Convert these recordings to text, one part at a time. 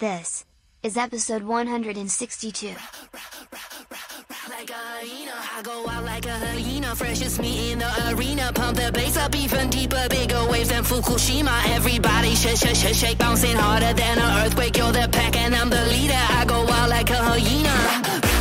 This is episode 162. I go out like a hyena. Me in the arena. Pump the bass up even deeper, bigger waves than Fukushima. Everybody shake, bouncing harder than an earthquake. You're the pack and I'm the leader. I go out like a hyena.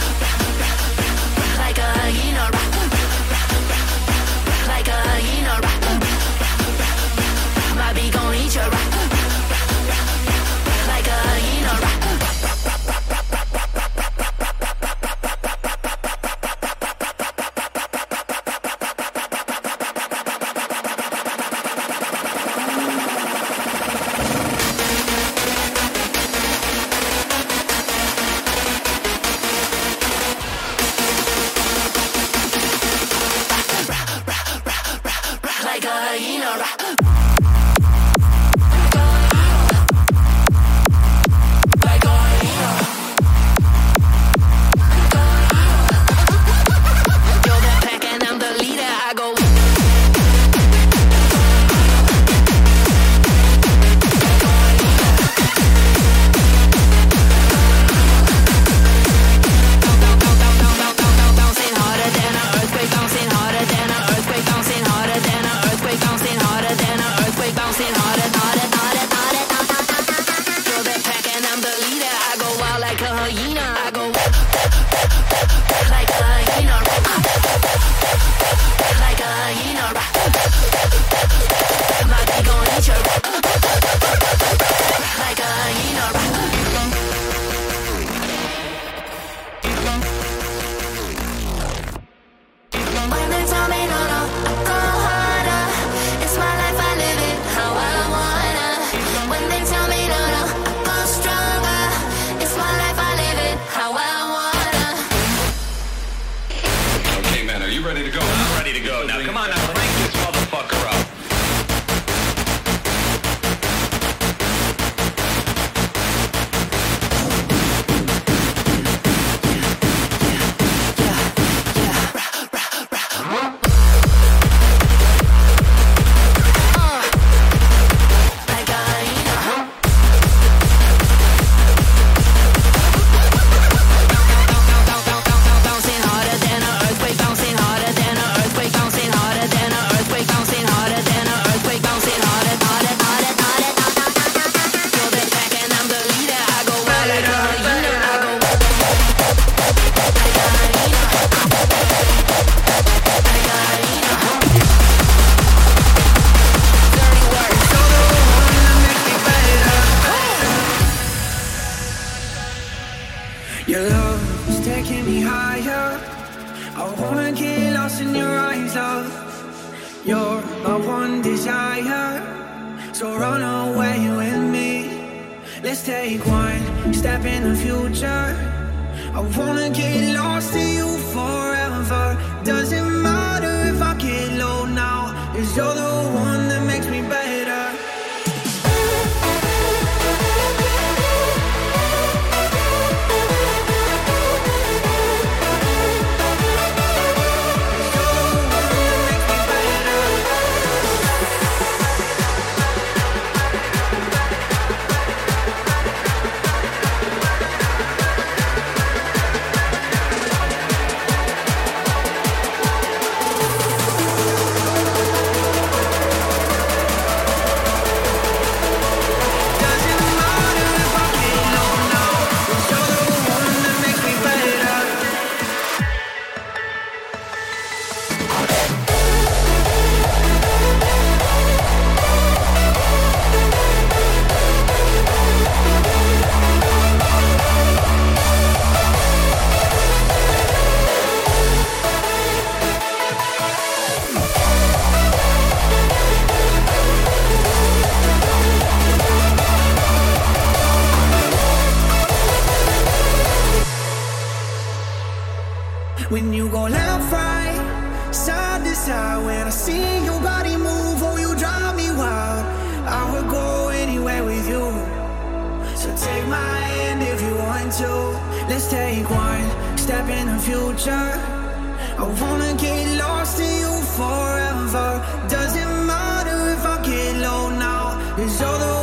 my hand if you want to. Let's take one step in the future. I wanna get lost in you forever. Doesn't matter if I get low now. It's all the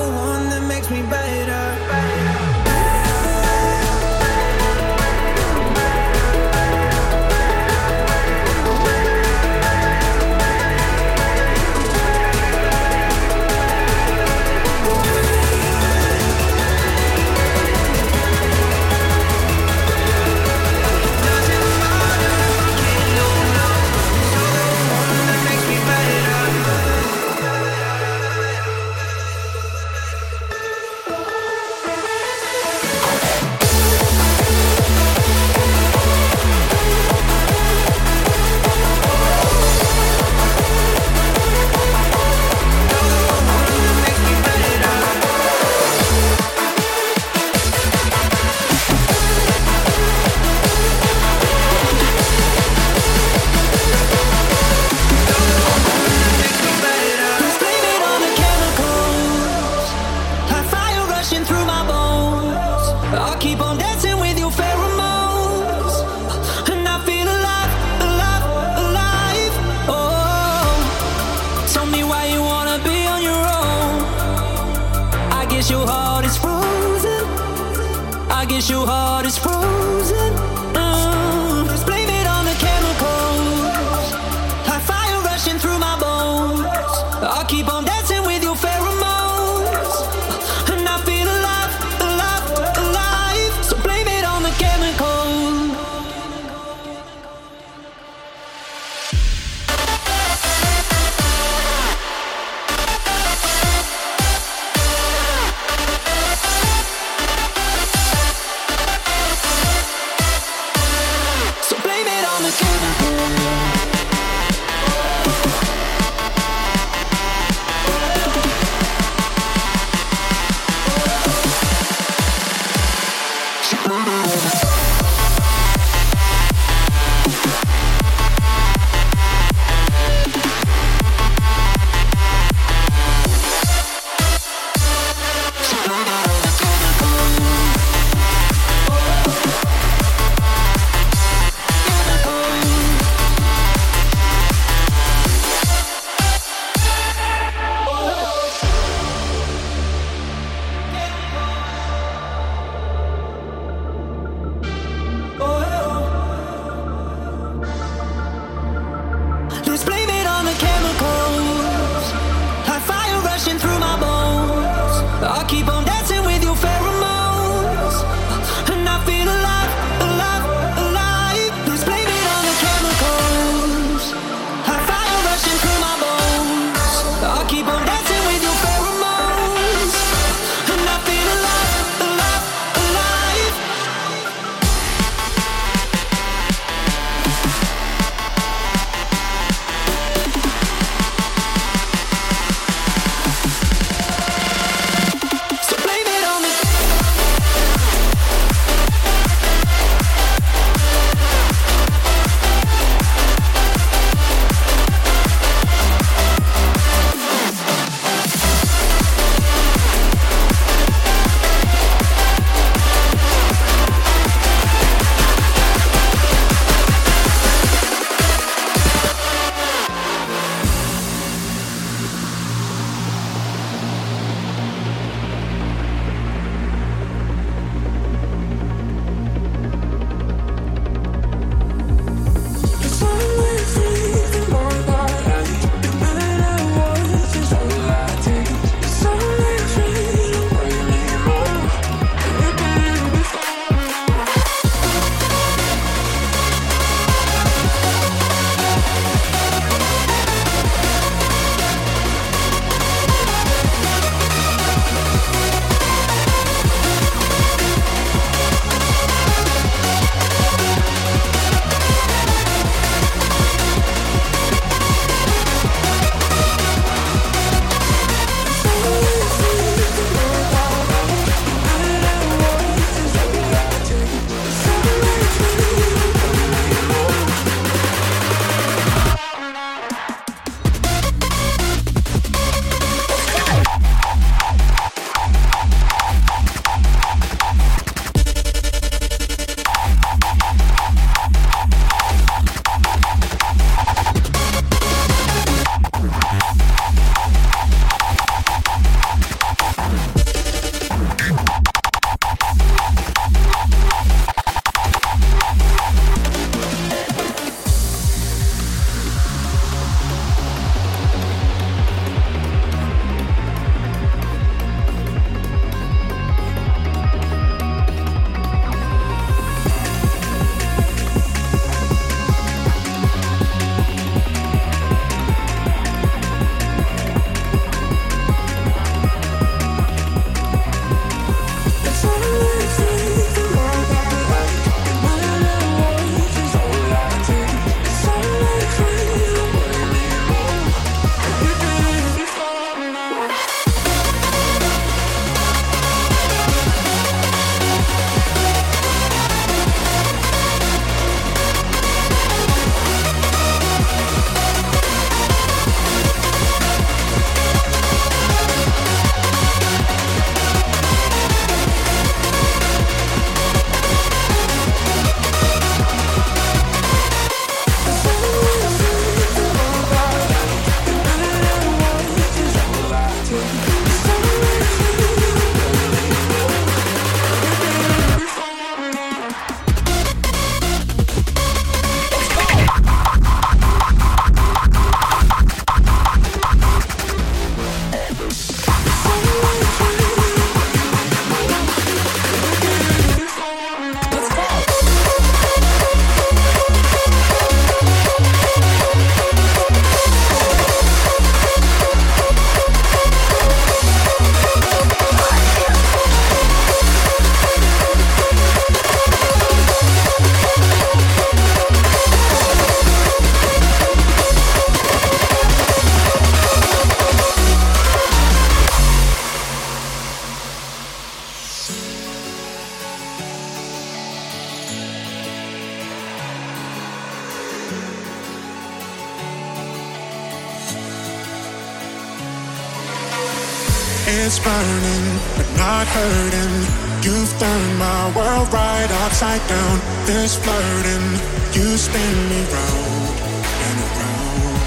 It's burning, but not hurting. You've turned my world right upside down. This flirting, you spin me round and around.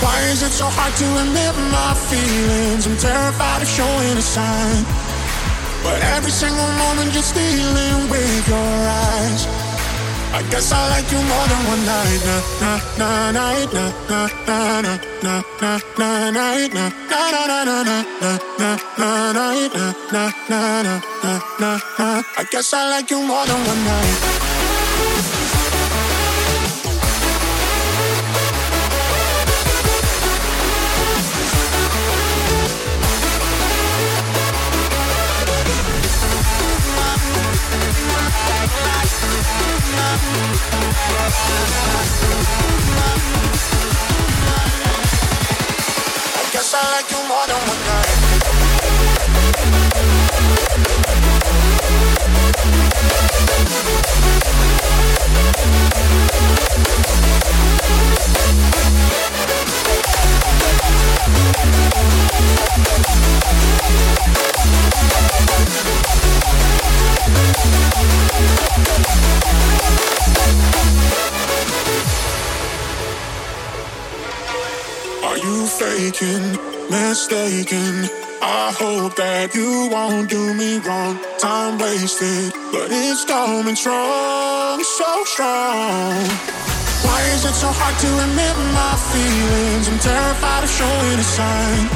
Why is it so hard to admit my feelings? I'm terrified of showing a sign. But every single moment you're stealing with your eyes. I guess I like you more than one night, na na night, na na na na na na night, na na na na na na na. I guess I like you more than one night. That you won't do me wrong. Time wasted, but it's coming strong, so strong. Why is it so hard to admit my feelings? I'm terrified of showing a sign.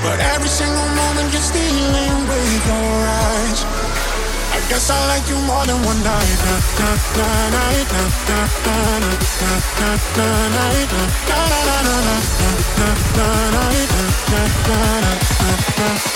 But every single moment you're stealing with your eyes. I guess I like you more than one night. Na na night, na na na na na na na night, na na na na na na na na night, na na na na na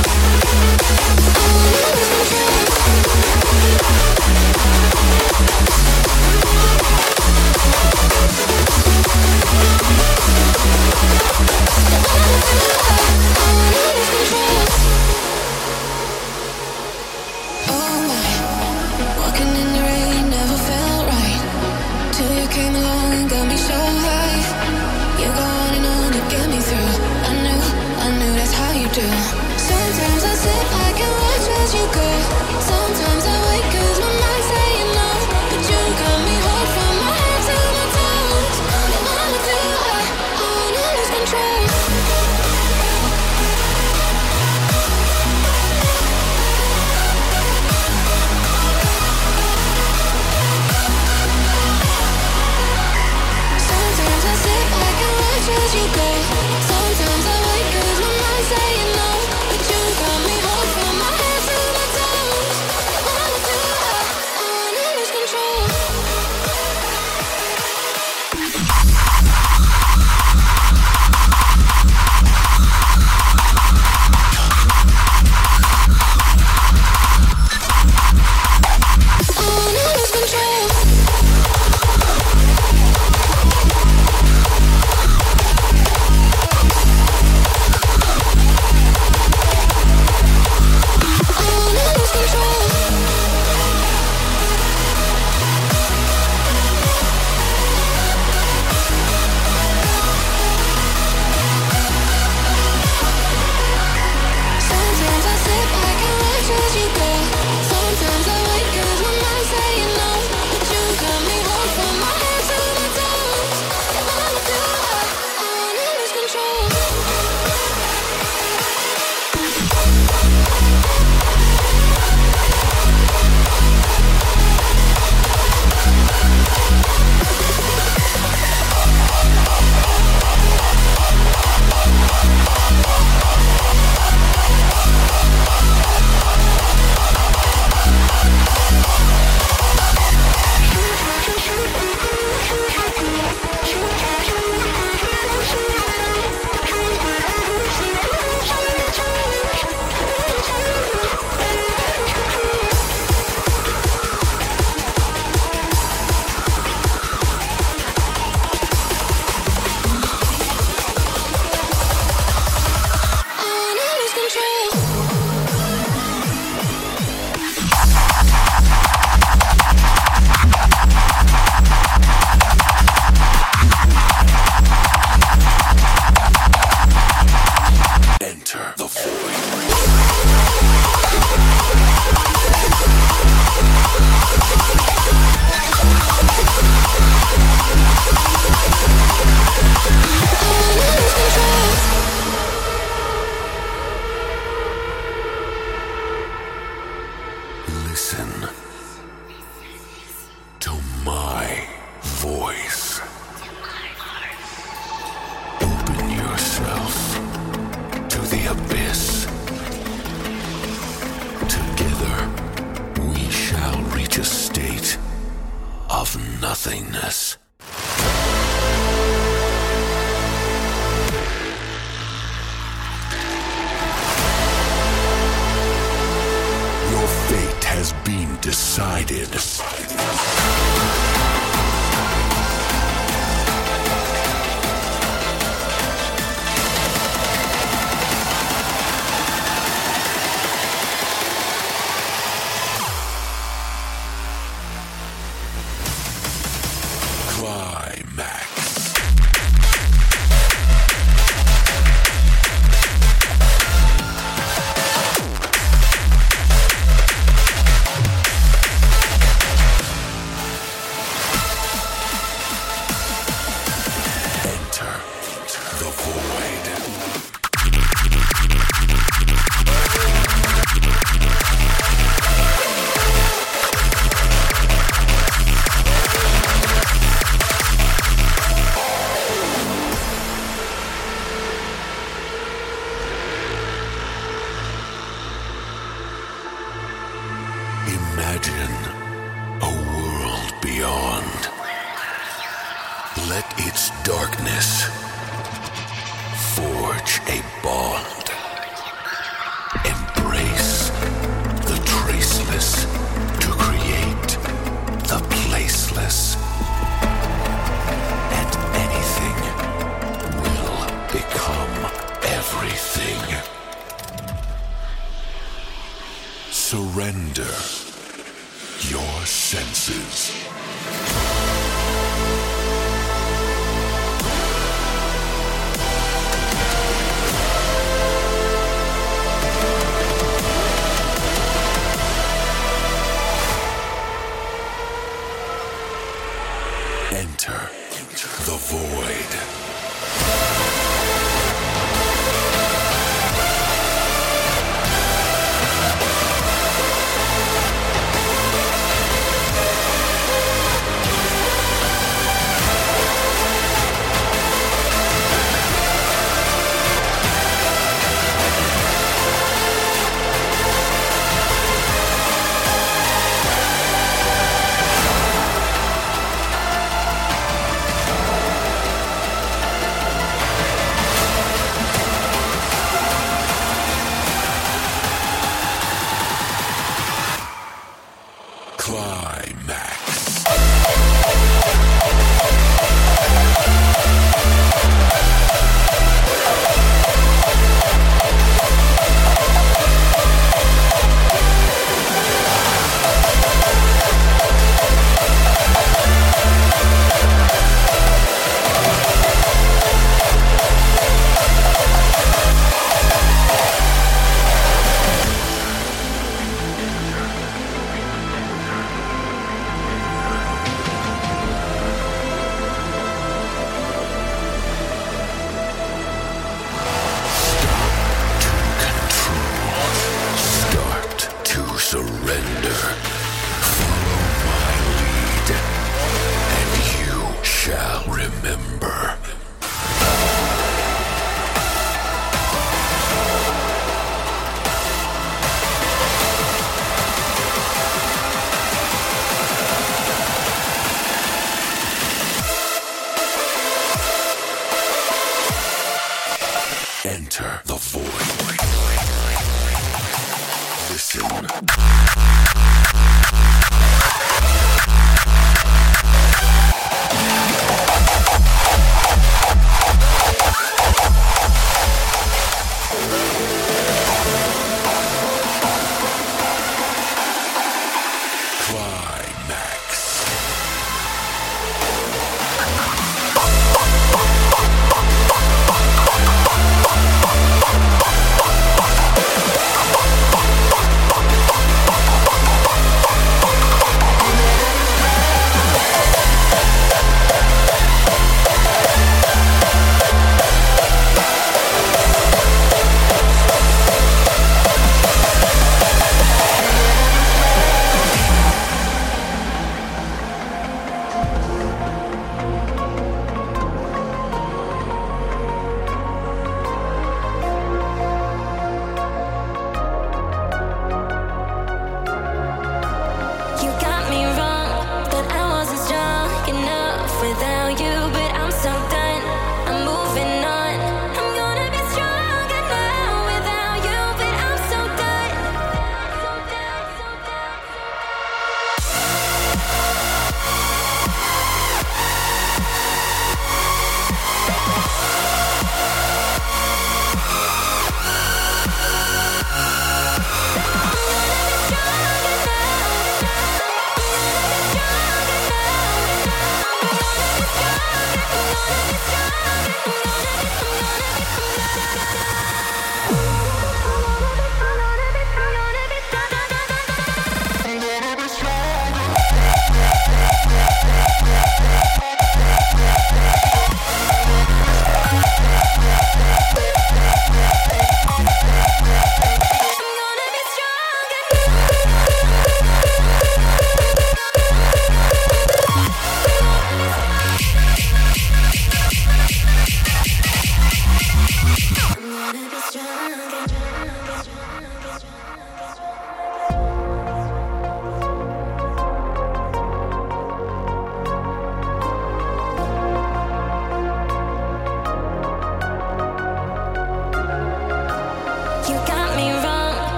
Enter the void.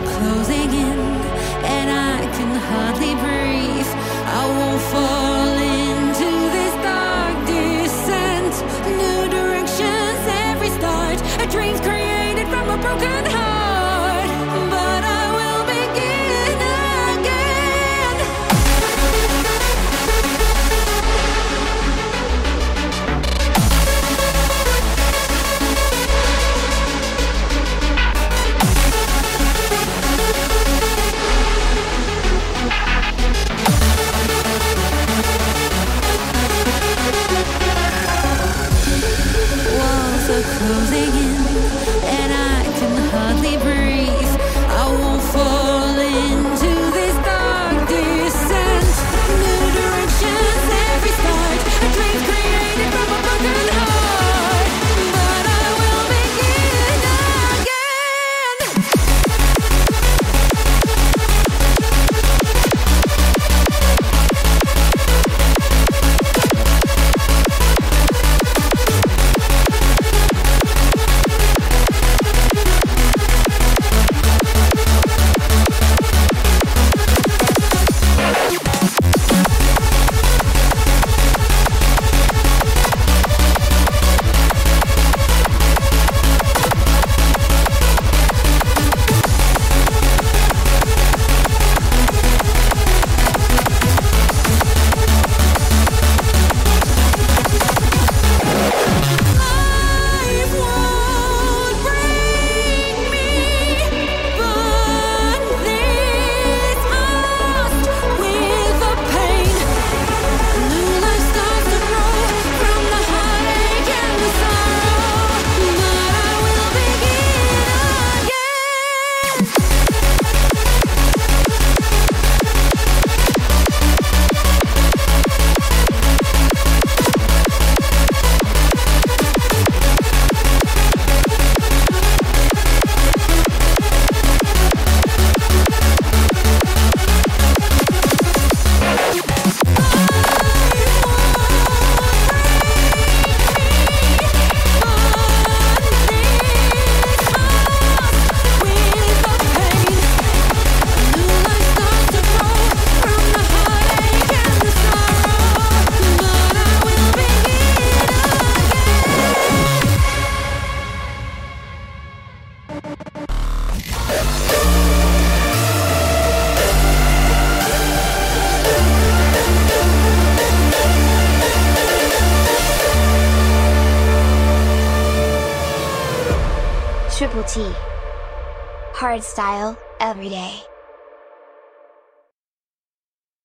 closing in, and I can hardly breathe. I won't fall.